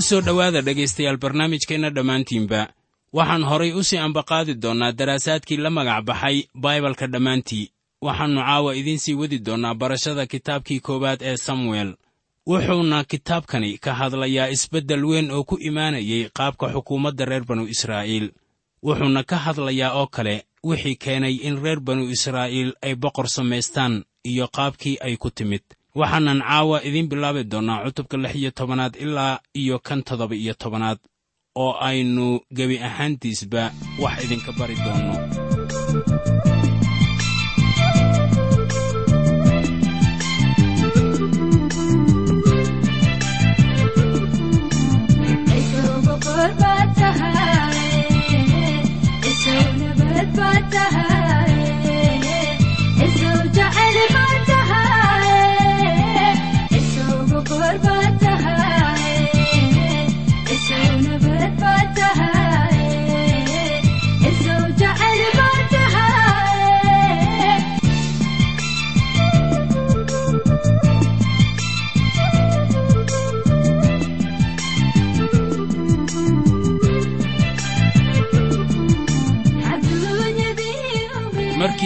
soo dhowaada dhegaystayaal barnaamijkeenna dhammaantiinba. Waxaan horay u sii ambaqaadi doonnaa daraasaadkii la magac baxay baibalka dhammaantii. Waxaannu caawa idiin sii wadi doonnaa barashada kitaabkii koowaad ee samuel. Wuxuuna kitaabkani ka hadlayaa isbeddel weyn oo ku imaanayay qaabka xukuumadda reer banu israa'iil. Wuxuuna ka hadlayaa oo kale wixii keenay in reer banu israa'iil ay boqor samaystaan iyo qaabkii ay ku timid. Waxaanan caawa idiin bilaabi doonnaa cutubka lix iyo tobanaad ilaa iyo kan toddoba iyo tobanaad oo aynu gebi ahaantiisba wax idinka bari doonno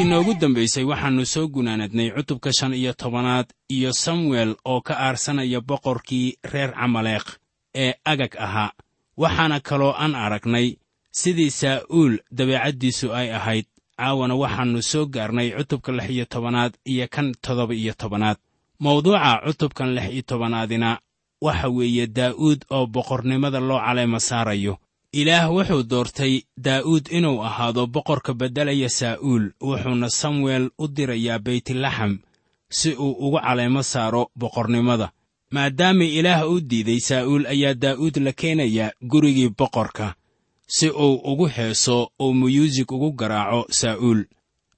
markii noogu dambaysay waxaannu soo gunaanadnay cutubka shan iyo tobanaad iyo samuel oo ka aarsanaya boqorkii reer camaleekh ee agag ahaa. Waxaana kaloo aan aragnay sidii saa'uul dabeecaddiisu ay ahayd. Caawana waxaannu soo gaarnay cutubka lix iyo tobanaad iyo kan toddoba iyo tobanaad. Mawduuca cutubkan lix iyo tobanaadina waxa weeye daa'uud oo boqornimada loo caleema saarayo ilaah wuxuu doortay daa'uud inuu ahaado boqorka beddelaya saa'uul wuxuuna samuel u dirayaa beytlaxam si uu ugu caleemo saaro boqornimada. Maadaama ilaah u diiday saa'uul ayaa daa'uud la keenayaa gurigii boqorka si uu ugu heeso oo muyuusig ugu garaaco saa'uul.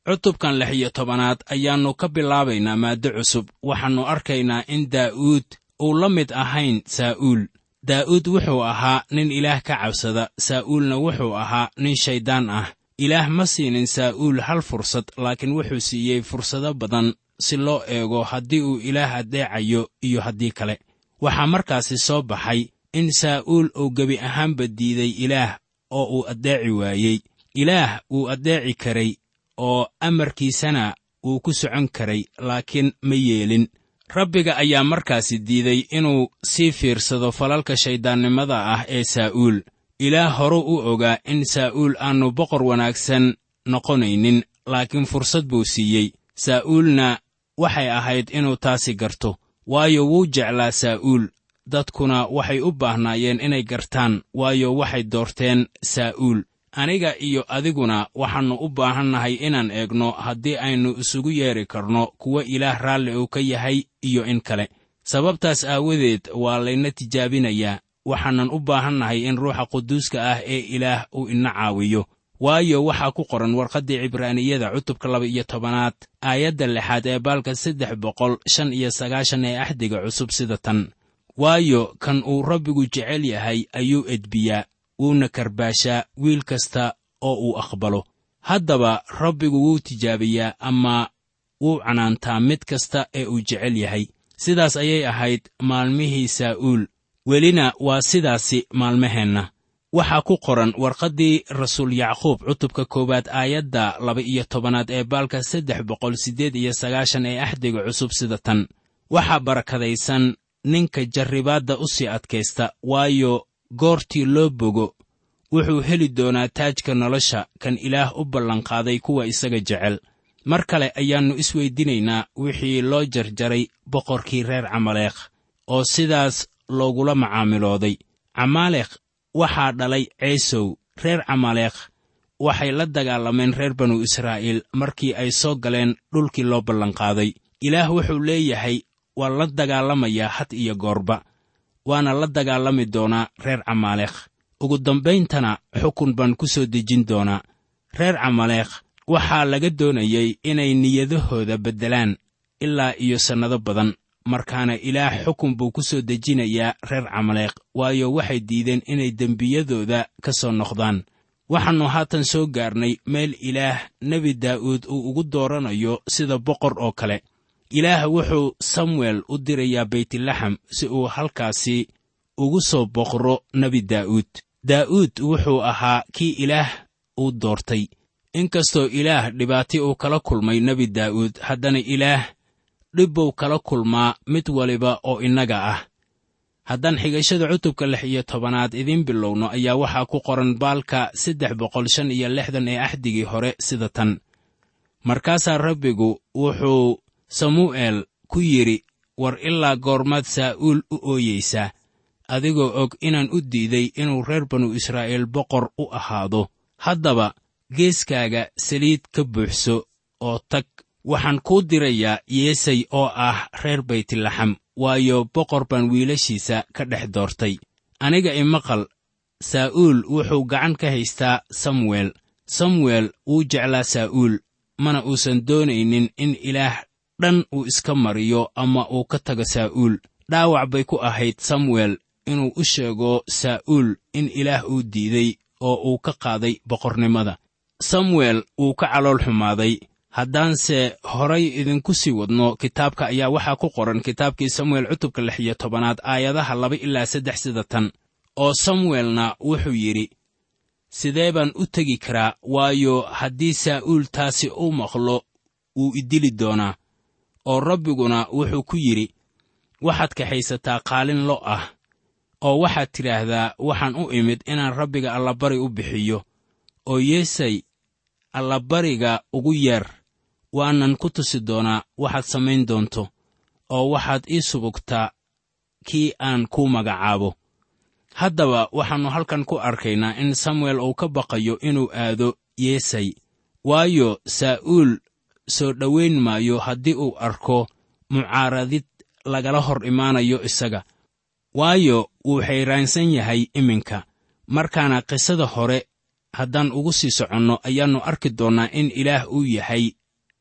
Cutubkan lix iyo tobanaad ayaannu ka bilaabaynaa maaddo cusub. Waxaannu arkaynaa in daa'uud uu la mid ahayn saa'uul daa'uud wuxuu ahaa nin ilaah ka cabsada saa'uulna wuxuu ahaa nin shayddaan ah. Ilaah ma siinin saa'uul hal fursad laakiin wuxuu siiyey fursado badan si loo eego haddii uu ilaah addeecayo iyo haddii kale. Waxaa markaasi soo baxay in saa'uul uu gebi ahaanba diiday ilaah oo uu addeeci waayey. Ilaah wuu addeeci karay oo amarkiisana wuu ku socon karay laakiin ma yeelin rabbiga ayaa markaasi diiday inuu sii fiirsado falalka shayddaannimada ah ee saa'uul. Ilaah horuu u ogaa in saa'uul aannu boqor wanaagsan noqonaynin laakiin fursad buu siiyey. Saa'uulna waxay ahayd inuu taasi garto waayo wuu jeclaa saa'uul. Dadkuna waxay u baahnaayeen inay gartaan waayo waxay doorteen saa'uul aniga iyo adiguna waxaannu u baahannahay inaan eegno haddii aynu isugu yeedhi karno kuwa ilaah raalli uu ka yahay iyo in kale. Sababtaas aawadeed waa layna tijaabinayaa waxaanan u baahannahay in ruuxa quduuska ah ee ilaah uu ina caawiyo. Waayo waxaa ku qoran warqaddii cibraaniyada cutubka laba iyo tobanaad aayadda lixaad ee baalka saddex boqol shan iyo sagaashan ee axdiga cusub sida tan. Waayo kan uu rabbigu jecel yahay ayuu edbiyaa wuuna karbaashaa wiil kasta oo uu aqbalo. Haddaba rabbigu wuu tijaabiyaa ama wuu canaantaa mid kasta ee uu jecel yahay. Sidaas ayay ahayd maalmihii saa'uul. Welina waa sidaasi maalmaheenna. Waxaa ku qoran warqaddii rasuul yacquub cutubka koowaad aayadda laba-iyo tobanaad ee baalka saddex boqol siddeed iyo sagaashan ee axdiga cusub sida tan. Waxaa barakadaysan ninka jarribaadda u sii adkaysta waayo goortii loo bogo wuxuu heli doonaa taajka nolosha kan ilaah u ballanqaaday kuwa isaga jecel. Mar kale ayaannu isweydiinaynaa wixii loo jarjaray boqorkii reer camaleekh oo sidaas loogula macaamilooday. Camaalekh waxaa dhalay ceesow reer camaleekh waxay la dagaalameen reer banu israa'iil markii ay soo galeen dhulkii loo ballanqaaday. Ilaah wuxuu leeyahay waa la dagaalamayaa had iyo goorba waana la dagaalami doonaa reer camaleekh ugu dambayntana xukun baan ku soo dejin doonaa reer camaleekh waxaa laga doonayey inay niyadahooda beddelaan ilaa iyo sannado badan markaana ilaah xukun buu ku soo dejinayaa reer camaleekh waayo waxay diideen inay dembiyadooda ka soo noqdaan. Waxaannu haatan soo gaarnay meel ilaah nebi daa'uud uu ugu dooranayo sida boqor oo kale ilaah wuxuu samuel u dirayaa beytlaxam si uu halkaasi ugu soo boqro nebi daa'uud daa'uud wuxuu ahaa kii ilaah uu doortay. Inkastoo ilaah dhibaati uu kala kulmay nebi daa'uud haddana ilaah dhibbuu kala kulmaa mid waliba oo innaga ah. Haddaan xigashada cutubka lix iyo tobanaad idiin bilowno ayaa waxaa ku qoran baalka saddex boqol shan iyo lixdan ee axdigii hore sida tan. Markaasaa rabbigu wuxuu samu'eel ku yidhi war ilaa goormaad saa'uul u ooyeysaa adigoo og inaan u diiday inuu reer banu israa'iil boqor u ahaado. Haddaba geeskaaga saliid ka buuxso oo tag. Waxaan kuu dirayaa yeesay oo ah reer baytlaxam waayo boqor baan wiilashiisa ka dhex doortay. Aniga imaqal saa'uul wuxuu gacan ka haystaa samuel. Samuel wuu jeclaa saa'uul mana uusan doonaynin in ilaah dhan uu iska mariyo ama uu ka tago saa'uul. Dhaawac bay ku ahayd samuel inuu u sheego saa'uul in ilaah uu diiday oo uu ka qaaday boqornimada. Samuel wuu ka calool xumaaday. Haddaanse horay idinku sii wadno kitaabka ayaa waxaa ku qoran kitaabkii samuel cutubka lix iyo tobanaad aayadaha laba ilaa saddex sida tan oo samuelna wuxuu yidhi sidee baan u tegi karaa? Waayo haddii saa'uul taasi u maqlo wuu idili doonaa oo rabbiguna wuxuu ku yidhi waxaad kaxaysataa qaalin lo' ah oo waxaad tidhaahdaa waxaan u imid inaan rabbiga allabari u bixiyo oo yeesay allabariga ugu yeer waanan ku tusi doonaa waxaad samayn doonto oo waxaad ii subugtaa kii aan kuu magacaabo. Haddaba waxaannu halkan ku arkaynaa in samuel uu ka baqayo inuu aado yeesay. Waayo saa'uul soo dhowayn maayo haddii uu arko mucaaradid lagala hor imaanayo isaga. Waayo wuu xayraansan yahay iminka. Markaana qisada hore haddaan ugu sii soconno ayaannu arki doonnaa in ilaah uu yahay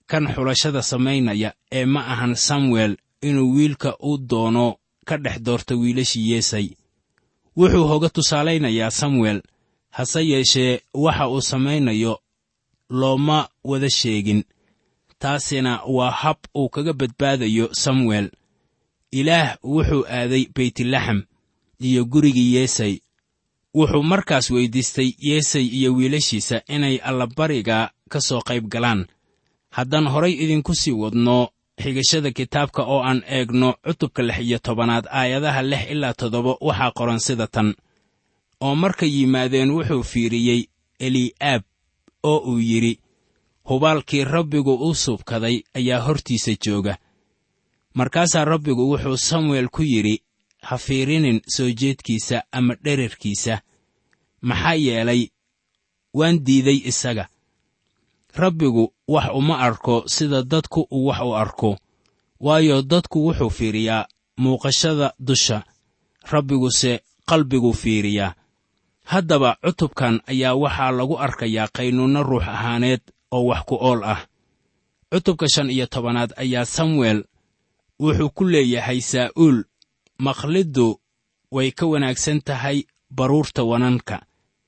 kan xulashada samaynaya ee ma ahan samuel inuu wiilka u doono ka dhex doorto wiilashii yeesay. Wuxuu hoga tusaalaynayaa samuel hase yeeshee waxa uu samaynayo looma wada sheegin taasina waa hab uu kaga badbaadayo samuel. Ilaah wuxuu aaday beytlaxam iyo gurigii yeesay. Wuxuu markaas weyddiistay yeesay iyo wiilashiisa inay allabariga ka soo qayb galaan. Haddaan horay idinku sii wadno xigashada kitaabka oo aan eegno cutubka lix iyo tobanaad aayadaha lix ilaa toddoba waxaa qoran sida tan. Oo markay yimaadeen wuxuu fiiriyey eli'aab oo uu yidhi hubaalkii rabbigu u subkaday ayaa hortiisa jooga. Markaasaa rabbigu wuxuu samuel ku yidhi ha fiirinin soo jeedkiisa ama dherarkiisa maxaa yeelay waan diiday isaga. Rabbigu wax uma arko sida dadku uu wax u arko waayo dadku wuxuu fiiriyaa muuqashada dusha. Rabbiguse qalbiguu fiiriyaa. Haddaba cutubkan ayaa waxaa lagu arkayaa qaynuunno ruux ahaaneed oo wax ku ool ah. Cutubka shan iyo tobanaad ayaa samuel wuxuu ku leeyahay saa'uul maqliddu way ka wanaagsan tahay baruurta wananka.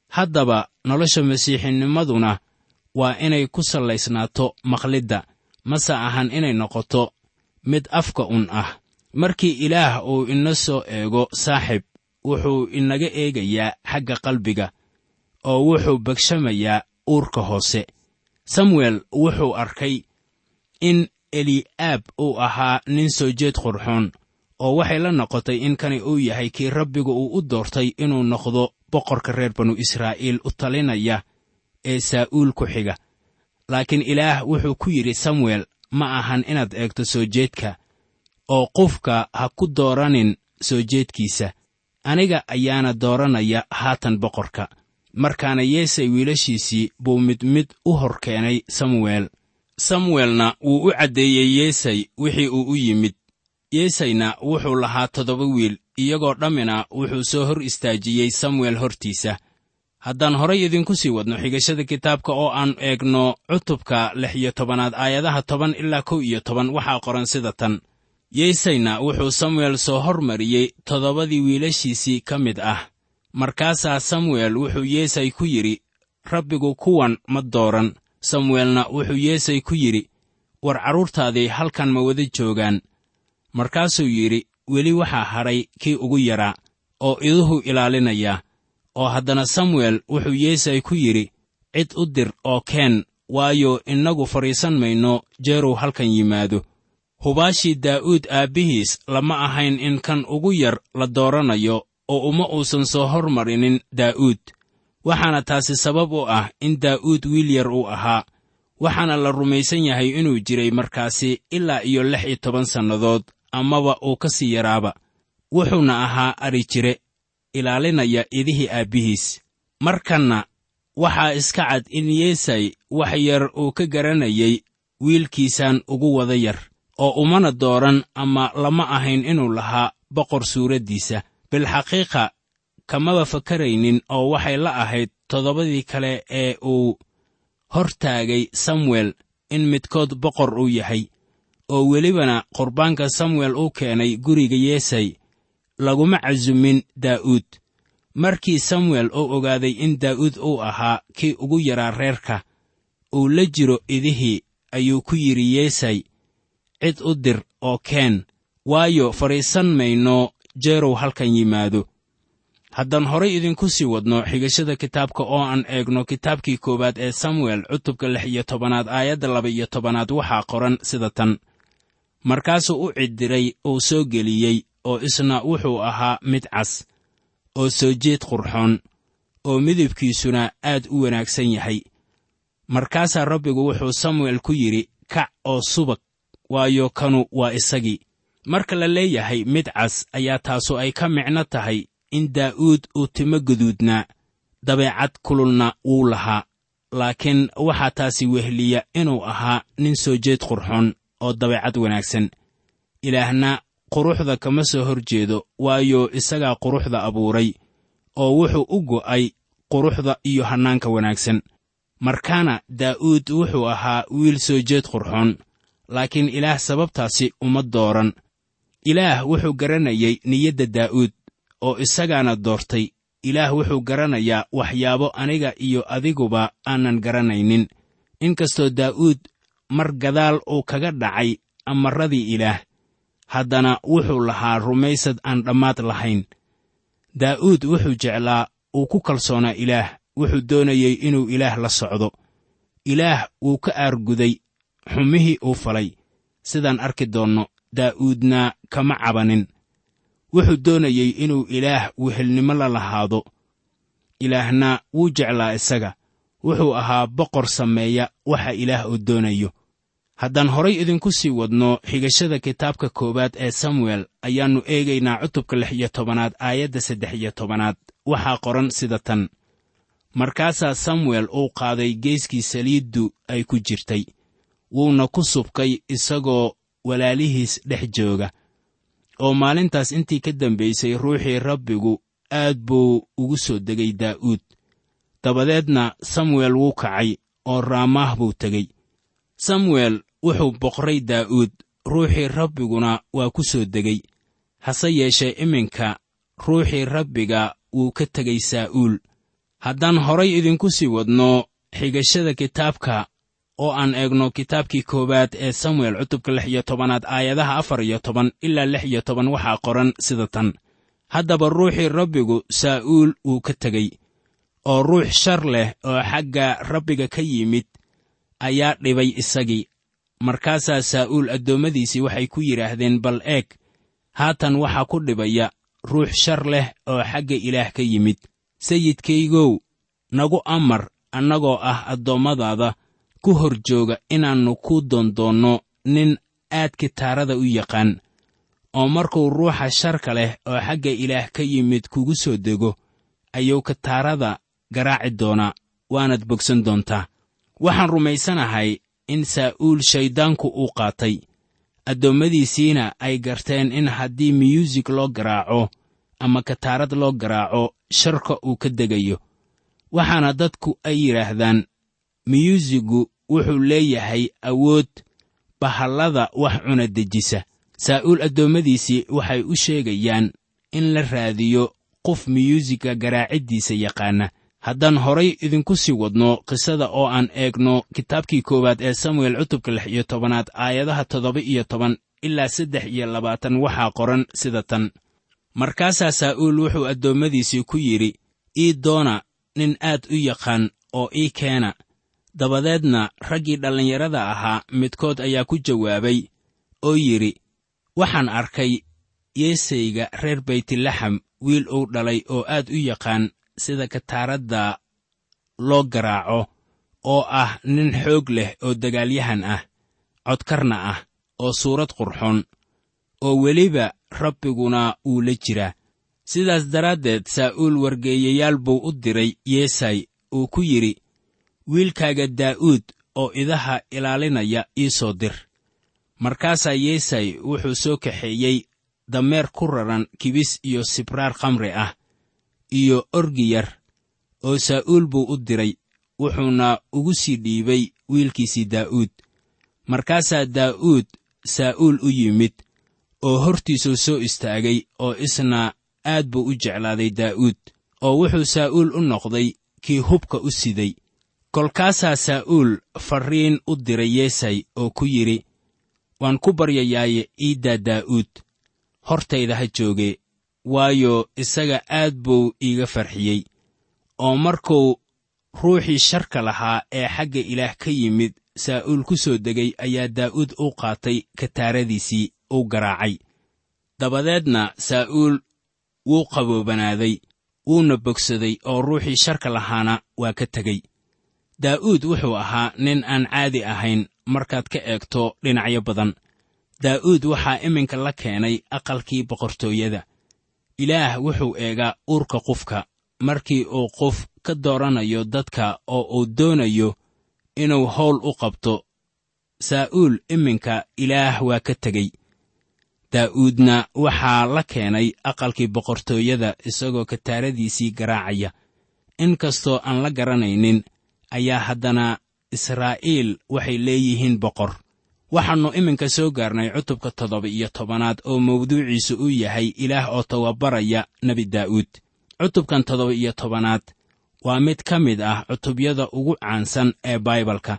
Haddaba nolosha masiixinimaduna waa inay ku sallaysnaato maqlidda mase ahan inay noqoto mid afka un ah. Markii ilaah uu ina soo eego saaxib wuxuu inaga eegayaa xagga qalbiga oo wuxuu begshamayaa uurka hoose samuel wuxuu arkay in eli'aab uu ahaa nin soo jeed qurxoon oo waxay la noqotay in kani uu yahay kii rabbigu uu u doortay inuu noqdo boqorka reer banu israa'iil u talinaya ee saa'uul ku xiga. Laakiin ilaah wuxuu ku yidhi samuel ma ahan inaad eegto soo jeedka oo qofka ha ku dooranin soo jeedkiisa. Aniga ayaana dooranaya haatan boqorka markaana yeesay wiilashiisii buu mid mid u hor keenay samuel. Samuelna wuu u caddeeyey yeesay wixii uu u yimid. Yeesayna wuxuu lahaa toddoba wiil iyagoo dhammina wuxuu soo hor istaajiyey samuel hortiisa. Haddaan horay idinku sii wadno xigashada kitaabka oo aan eegno cutubka lix iyo tobanaad aayadaha toban ilaa kow iyo toban waxaa qoran sida tan. Yeesayna wuxuu samuel soo hormariyey toddobadii wiilashiisii ka mid ah markaasaa samuel wuxuu yeesay ku yidhi rabbigu kuwan ma dooran. Samuelna wuxuu yeesay ku yidhi war carruurtaadii halkan ma wada joogaan. Markaasuu yidhi weli waxaa hadhay kii ugu yaraa oo iduhu ilaalinaya. Oo haddana samuel wuxuu yeesay ku yidhi cid u dir oo keen waayo innagu fadhiisan mayno jeerow halkan yimaado. Hubaashii daa'uud aabbihiis lama ahayn in kan ugu yar la dooranayo oo uma uusan soo hormarinin daa'uud waxaana taasi sabab u ah in daa'uud wiil yar uu ahaa waxaana la rumaysan yahay inuu jiray markaasi ilaa iyo lix iyo toban sannadood amaba uu ka sii yaraaba. Wuxuuna ahaa adhi jire ilaalinaya idihii aabbihiis. Markanna waxaa iska cad in yeesay wax yar uu ka garanayay wiilkiisaan ugu wada yar oo umana dooran ama lama ahayn inuu lahaa boqor suuraddiisa bilxaqiiqa kamaba fakaraynin oo waxay la ahayd toddobadii kale ee uu hor taagay samuel in midkood boqor uu yahay oo welibana qurbaanka samuel uu keenay guriga yeesay laguma casumin daa'uud. Markii samuel uu ogaaday in daa'uud uu ahaa kii ugu yaraa reerka uu la jiro idihii ayuu ku yidhi yeesay cid u dir oo keen waayo fadhiisan mayno jeerow halkan yimaado. Haddaan horay idinku sii wadno xigashada kitaabka oo aan eegno kitaabkii koowaad ee samuel cutubka lix iyo tobanaad aayadda laba iyo tobanaad waxaa qoran sida tan. Markaasuu u ciddiray uu soo geliyey oo isna wuxuu ahaa mid cas oo soo jeed qurxoon oo midabkiisuna aad u wanaagsan yahay. Markaasaa rabbigu wuxuu samuel ku yidhi kac oo subag waayo kanu waa isagii marka la leeyahay mid cas ayaa taasu ay ka micno tahay in daa'uud uu timo guduudnaa dabeecad kululna wuu lahaa. Laakiin waxaa taasi wehliya inuu ahaa nin soo jeed qurxoon oo dabeecad wanaagsan. Ilaahna quruxda kama soo hor jeedo waayo isagaa quruxda abuuray oo wuxuu u go'ay quruxda iyo hannaanka wanaagsan. Markaana daa'uud wuxuu ahaa wiil soo jeed qurxoon laakiin ilaah sababtaasi uma dooran ilaah wuxuu garanayay niyadda daa'uud oo isagaana doortay. Ilaah wuxuu garanayaa waxyaabo aniga iyo adiguba aanan garanaynin. Inkastoo daa'uud mar gadaal uu kaga dhacay amarradii ilaah haddana wuxuu lahaa rumaysad aan dhammaad lahayn. Daa'uud wuxuu jeclaa uu ku kalsoonaa ilaah wuxuu doonayey inuu ilaah la socdo. Ilaah wuu ka aarguday xumihii uu falay. Sidaan arki doonno daa'uudna kama cabanin. Wuxuu doonayey inuu ilaah wehelnimo la lahaado. Ilaahna wuu jeclaa isaga. Wuxuu ahaa boqor sameeya waxa ilaah uu doonayo. Haddaan horay idinku sii wadno xigashada kitaabka koowaad ee samuel ayaannu eegaynaa cutubka lix iyo tobanaad aayadda saddex iyo tobanaad. Waxaa qoran sida tan. Markaasaa samuel uu qaaday geeskii saliiddu ay ku jirtay. Wuuna ku subkay isagoo walaalihiis dhex jooga. Oo maalintaas intii ka dambaysay ruuxii rabbigu aad buu ugu soo degay daa'uud. Dabadeedna samuel wuu kacay oo raamaah buu tegey samuel wuxuu boqray daa'uud ruuxii rabbiguna waa ku soo degay. Hase yeeshee iminka ruuxii rabbiga wuu ka tegay saa'uul. Haddaan horay idinku sii wadno xigashada kitaabka oo aan eegno kitaabkii koowaad ee samuel cutubka lix iyo tobanaad aayadaha afar iyo toban ilaa lix iyo toban waxaa qoran sida tan. Haddaba ruuxii rabbigu saa'uul wuu ka tegey oo ruux shar leh oo xagga rabbiga ka yimid ayaa dhibay isagii. Markaasaa saa'uul addoommadiisii waxay ku yidhaahdeen bal eeg haatan waxaa ku dhibaya ruux shar leh oo xagga ilaah ka yimid. Sayidkaygow nagu amar annagoo ah addoommadaada ku hor jooga inaannu ku doondoonno nin aad kitaarada u yaqaan oo markuu ruuxa sharka leh oo xagga ilaah ka yimid kugu soo dego ayuu kitaarada garaaci doonaa waanaad bogsan doontaa. Waxaan rumaysanahay in saa'uul shayddaanku uu qaatay. Addoommadiisiina ay garteen in haddii miyuusig loo garaaco ama kataarad loo garaaco sharka uu ka degayo. Waxaana dadku ay yidhaahdaan miyuusigu wuxuu leeyahay awood bahallada wax cuna dejisa. Saa'uul addoommadiisii waxay u sheegayaan in la raadiyo qof miyuusigga garaaciddiisa yaqaana. Haddaan horay idinku sii wadno qisada oo aan eegno kitaabkii koowaad ee samuel cutubka lix iyo tobanaad aayadaha toddoba iyo toban ilaa saddex iyo labaatan waxaa qoran sida tan. Markaasaa saa'uul wuxuu addoommadiisii ku yidhi ii doona nin aad u yaqaan oo ii keena dabadeedna raggii dhallinyarada ahaa midkood ayaa ku jawaabay oo yidhi waxaan arkay yeesayga reer baytlaxam wiil uu dhalay oo aad u yaqaan sida kataaradda loo garaaco oo ah nin xoog leh oo dagaalyahan ah codkarna ah oo suurad qurxoon oo weliba rabbiguna wuu la jiraa. Sidaas daraaddeed saa'uul wargeeyayaal buu u diray yeesay uu ku yidhi wiilkaaga daa'uud oo idaha ilaalinaya ii soo dir. Markaasaa yeesay wuxuu soo kaxeeyey dameer ku raran kibis iyo sibraar khamri ah iyo orgi yar oo saa'uul buu u diray wuxuuna ugu sii dhiibay wiilkiisii daa'uud markaasaa daa'uud saa'uul u yimid oo hortiisuu soo istaagay oo isna aad buu u jeclaaday daa'uud oo wuxuu saa'uul u noqday kii hubka u siday kolkaasaa saa'uul farriin u diray yeesay oo ku yidhi waan ku baryayaaye iiddaa daa'uud. Hortayda ha jooge waayo isaga aad buu iiga farxiyey. Oo markuu ruuxii sharka lahaa ee xagga ilaah ka yimid saa'uul ku soo degay ayaa daa'uud u qaatay kataaradiisii u garaacay. Dabadeedna saa'uul wuu qaboobanaaday wuuna bogsaday oo ruuxii sharka lahaana waa ka tegey daa'uud wuxuu ahaa nin aan caadi ahayn markaad ka eegto dhinacyo badan. Daa'uud waxaa iminka la keenay aqalkii boqortooyada. Ilaah wuxuu eegaa uurka qofka markii uu qof ka dooranayo dadka oo uu doonayo inuu howl u qabto. Saa'uul iminka ilaah waa ka tegey. Daa'uudna waxaa la keenay aqalkii boqortooyada isagoo kataaradiisii garaacaya. In kastoo aan la garanaynin ayaa haddana israa'iil waxay leeyihiin boqor. Waxaannu iminka soo gaarnay cutubka toddoba iyo tobanaad oo mawduuciisu uu yahay ilaah oo tababaraya nebi daa'uud cutubkan toddoba iyo tobanaad waa mid ka mid ah cutubyada ugu caansan ee baibalka.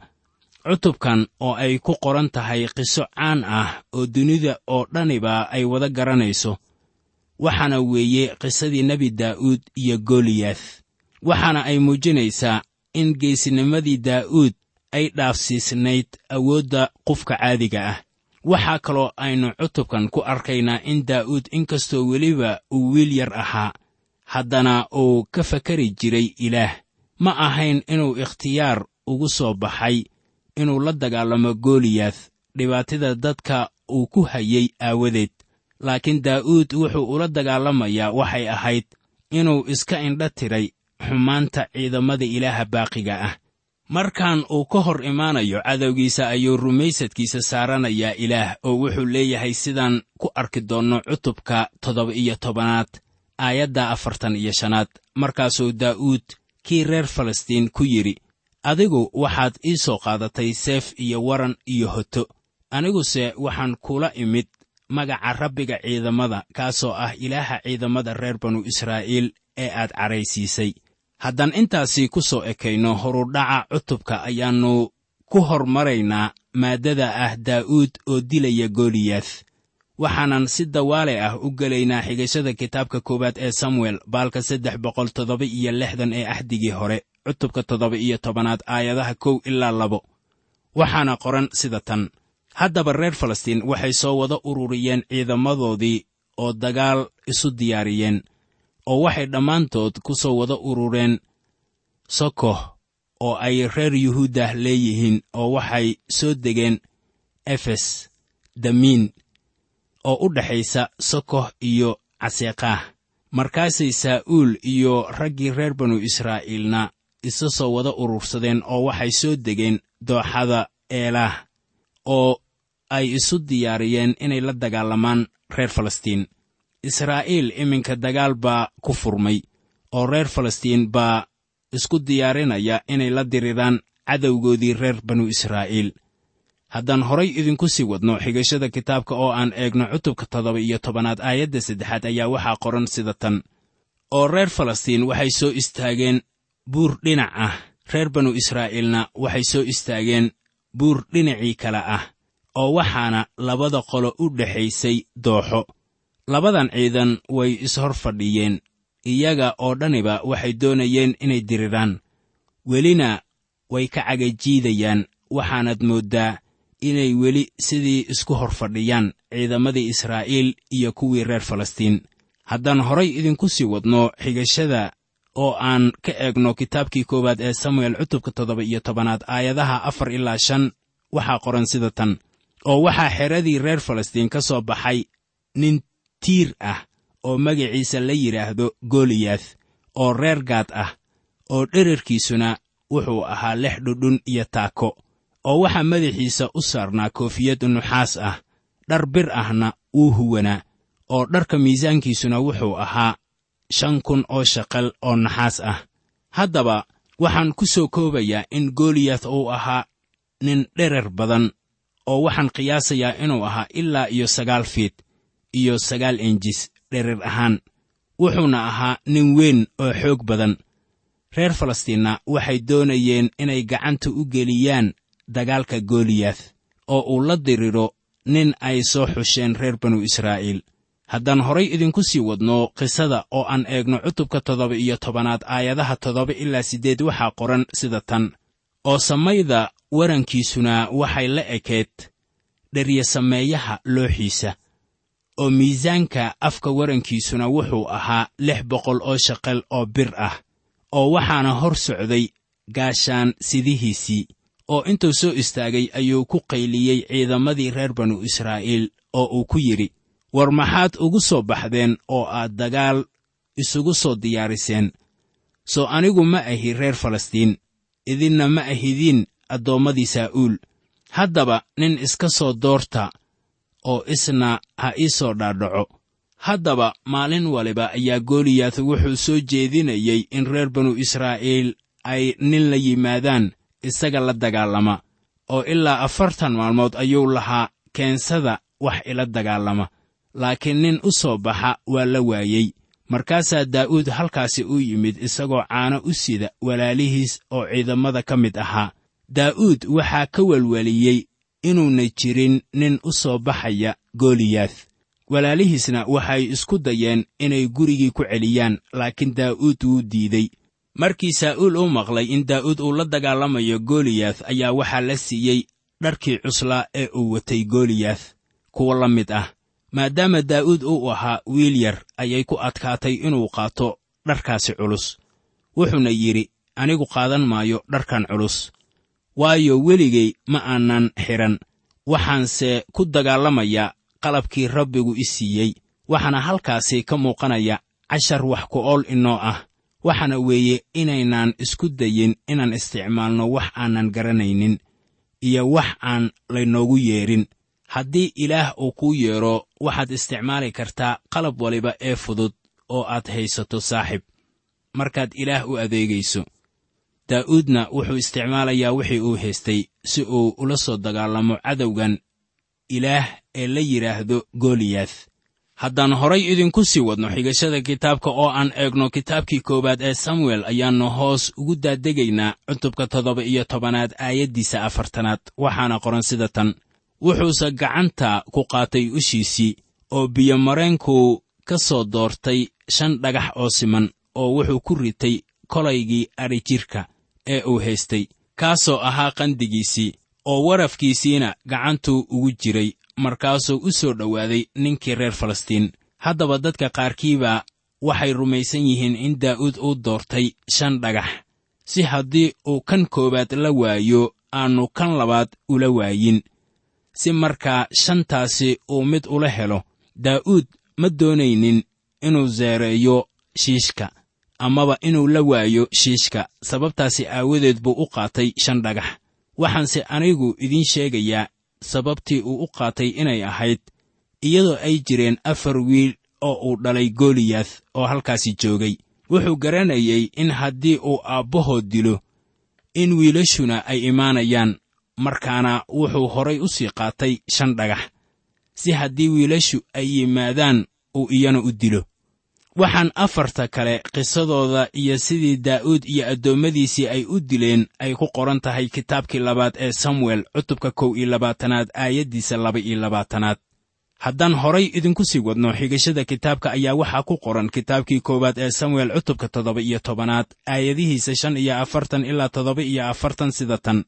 Cutubkan oo ay ku qoran tahay qiso caan ah oo dunida oo dhaniba ay wada garanayso waxaana weeye qisadii nebi daa'uud iyo goliyaath waxaana ay muujinaysaa in geesinimadii daa'uud ay dhaafsiisnayd awoodda qofka caadiga ah. Waxaa kaloo aynu cutubkan ku arkaynaa in daa'uud inkastoo weliba uu wiil yar ahaa haddana uu ka fakari jiray ilaah. Ma ahayn inuu ikhtiyaar ugu soo baxay inuu la dagaalamo goliyaath dhibaatada dadka uu ku hayay aawadeed. Laakiin daa'uud wuxuu ula dagaalamayaa waxay ahayd inuu iska indha tiray xumaanta ciidamada ilaaha baaqiga ah. Markaan uu ka hor imaanayo cadowgiisa ayuu rumaysadkiisa saaranayaa ilaah oo wuxuu leeyahay sidaan ku arki doonno cutubka toddoba iyo tobanaad aayadda afartan iyo shanaad. Markaasuu daa'uud kii reer falastiin ku yidhi adigu waxaad ii soo qaadatay seef iyo waran iyo hoto. Aniguse waxaan kula imid magaca rabbiga ciidamada kaasoo ah ilaaha ciidamada reer banu israa'iil ee aad cadhaysiisay haddaan intaasi ku soo ekayno horudhaca cutubka ayaannu ku hormaraynaa maaddada ah daa'uud oo dilaya goliyaath waxaanan si dawaale ah u gelaynaa xigashada kitaabka koowaad ee samuel baalka saddex boqol toddoba iyo lixdan ee axdigii hore cutubka toddoba iyo tobanaad aayadaha kow ilaa labo. Waxaana qoran sida tan. Haddaba reer falastiin waxay soo wada ururiyeen ciidamadoodii oo dagaal isu diyaariyeen oo waxay dhammaantood ku soo wada urureen sokoh oo ay reer yuhuuddah leeyihiin oo waxay soo degeen efes damiin oo u dhexaysa sokoh iyo caseeqaah markaasay saa'uul iyo raggii reer banu israa'iilna isa soo wada urursadeen oo waxay soo degeen dooxada eelaah oo ay isu diyaariyeen inay la dagaalamaan reer falastiin israa'iil iminka dagaal baa ku furmay oo reer falastiin baa isku diyaarinaya inay la diriraan cadowgoodii reer banu israa'iil. Haddaan horay idinku sii wadno xigashada kitaabka oo aan eegno cutubka toddoba iyo tobanaad aayadda saddexaad ayaa waxaa qoran sida tan. Oo reer falastiin waxay soo istaageen buur dhinac ah. Reer banu israa'iilna waxay soo istaageen buur dhinacii kale ah oo waxaana labada qolo u dhexaysay dooxo labadan ciidan way ishor fadhiyeen. Iyaga oo dhaniba waxay doonayeen inay diriraan. Welina way ka cagajiidayaan waxaanad mooddaa inay weli sidii isku hor fadhiyaan ciidamadii israa'iil iyo kuwii reer falastiin. Haddaan horay idinku sii wadno xigashada oo aan ka eegno kitaabkii koowaad ee samuel cutubka toddoba iyo tobanaad aayadaha afar ilaa shan waxaa qoran sida tan. Oo waxaa xeradii reer falastiin ka soo baxay nin tiir ah oo magaciisa la yidhaahdo goliyaath oo reer gaad ah oo dherarkiisuna wuxuu ahaa lix dhudhun iyo taako oo waxaa madaxiisa u saarnaa koofiyad nuxaas ah dhar bir ahna wuu huwanaa oo dharka miisaankiisuna wuxuu ahaa shan kun oo shaqal oo naxaas ah. Haddaba waxaan ku soo koobayaa in goliyaath uu ahaa nin dherer badan oo waxaan qiyaasayaa inuu ahaa ilaa iyo sagaal fiid iyo sagaal enjis dherer ahaan wuxuuna ahaa nin weyn oo xoog badan. Reer falastiinna waxay doonayeen inay gacanta u geliyaan dagaalka goliyaath oo uu la diriro nin ay soo xusheen reer banu israa'iil. Haddaan horay idinku sii wadno qisada oo aan eegno cutubka toddoba iyo tobanaad aayadaha toddoba ilaa siddeed waxaa qoran sida tan. Oo samayda warankiisuna waxay la ekeed dheryasameeyaha looxiisa oo miisaanka afka warankiisuna wuxuu ahaa lix boqol oo shaqal oo bir ah oo waxaana hor socday gaashaan sidihiisii oo intuu soo istaagay ayuu ku qayliyey ciidamadii reer banu israa'iil oo uu ku yidhi war maxaad ugu soo baxdeen oo aad dagaal isugu soo diyaariseen? Soo anigu ma ahi reer falastiin idinna ma ahidiin addoommadii saa'uul haddaba nin iska soo doorta oo isna ha ii soo dhaadhaco. Haddaba maalin waliba ayaa goliyaath wuxuu soo jeedinayey in reer banu israa'iil ay nin la yimaadaan isaga la dagaalama oo ilaa afartan maalmood ayuu lahaa keensada wax ila dagaalama. Laakiin nin u soo baxa waa la waayey. Markaasaa daa'uud halkaasi u yimid isagoo caano u sida walaalihiis oo ciidamada ka mid ahaa. Daa'uud waxaa ka welweliyey inuuna jirin nin u soo baxaya goliyaath walaalihiisna waxay isku dayeen inay gurigii ku celiyaan laakiin daa'uud wuu diidey markii saa'uul uu maqlay in daa'uud uu la dagaalamayo goliyaath ayaa waxaa la siiyey dharkii cuslaa ee uu watay goliyaath kuwa la mid ah maadaama daa'uud uu ahaa wiil yar ayay ku adkaatay inuu qaato dharkaasi culus. Wuxuuna yidhi anigu qaadan maayo dharkan culus waayo weligay ma aanan xidhan waxaanse ku dagaalamayaa qalabkii rabbigu i siiyey. Waxaana halkaasi ka muuqanaya cashar wax ku ool inoo ah. Waxaana weeye inaynaan isku dayin inaan isticmaalno wax aanan garanaynin iyo wax aan laynoogu yeedhin haddii ilaah uu kuu yeedho waxaad isticmaali kartaa qalab waliba ee fudud oo aad haysato saaxib. Markaad ilaah u adeegayso daa'uudna wuxuu isticmaalayaa wixii uu haystay si uu ula soo dagaalamo cadowgan ilaah ee la yidhaahdo goliyaath haddaan horay idinku sii wadno xigashada kitaabka oo aan eegno kitaabkii koowaad ee samuel ayaannu hoos ugu daadegaynaa cutubka toddoba iyo tobanaad aayaddiisa afartanaad. Waxaana qoran sida tan. Wuxuuse gacanta ku qaatay ushiisii oo biyomareenkuu ka soo doortay shan dhagax oo siman oo wuxuu ku ritay kolaygii adhijirka ee uu haystay kaasoo ahaa qandigiisii oo warafkiisiina gacantuu ugu jiray markaasuu u soo dhowaaday ninkii reer falastiin. Haddaba dadka qaarkiibaa waxay rumaysan yihiin in daa'uud uu doortay shan dhagax si haddii uu kan koowaad la waayo aannu kan labaad ula waayin. Si markaa shantaasi uu mid ula helo daa'uud ma doonaynin inuu seereeyo shiishka amaba inuu la waayo shiishka. Sababtaasi aawadeed buu u qaatay shan dhagax. Waxaanse anigu idiin sheegayaa sababtii uu u qaatay inay ahayd iyadoo ay jireen afar wiil oo uu dhalay goliyaath oo halkaasi joogay. Wuxuu garanayey in haddii uu aabbahood dilo in wiilashuna ay imaanayaan markaana wuxuu horay u sii qaatay shan dhagax. Si haddii wiilashu ay yimaadaan uu iyana u dilo waxaan afarta kale qisadooda iyo sidii daa'uud iyo addoommadiisii ay u dileen ay ku qoran tahay kitaabkii labaad ee samuel cutubka kow iyo labaatanaad aayaddiisa laba iyo labaatanaad. Haddaan horay idinku sii wadno xigashada kitaabka ayaa waxaa ku qoran kitaabkii koowaad ee samuel cutubka toddoba iyo tobanaad aayadihiisa shan iyo afartan ilaa toddoba iyo afartan sida tan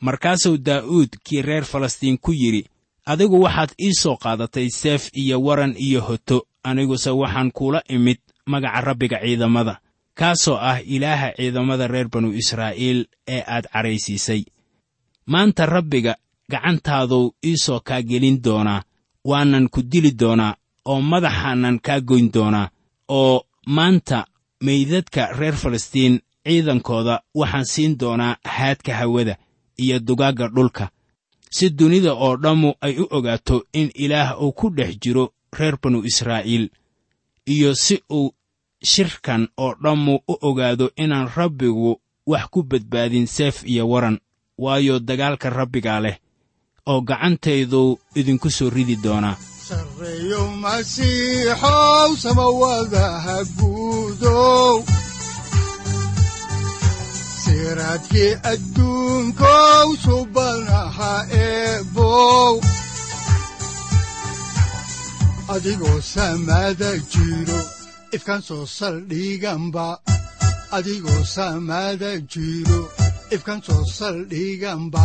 markaasuu daa'uud kii reer falastiin ku yidhi adigu waxaad ii soo qaadatay seef iyo waran iyo hoto aniguse waxaan kuula imid magaca rabbiga ciidamada kaasoo ah ilaaha ciidamada reer banu israa'iil ee aad cadhaysiisay maanta rabbiga gacantaaduu ii soo kaa gelin doonaa waanan ku dili doonaa oo madaxaanan kaa goyn doonaa oo maanta meydadka reer falastiin ciidankooda waxaan siin doonaa haadka hawada iyo dugaagga dhulka si dunida oo dhammu ay u ogaato in ilaah uu ku dhex jiro reer banu israa'iil iyo si uu shirkan oo dhammu u ogaado inaan rabbigu wax ku badbaadin seef iyo waran waayo dagaalka rabbigaa leh oo gacantayduu idinku soo ridi doonaa. Sarreeyo masiixow samawadaha guudow siraadkii adduunkow subanaha eebow adigoo samaada jiro ifkaan soo saldhiganba adigoo samaada jiro ifkaan soo saldhiganba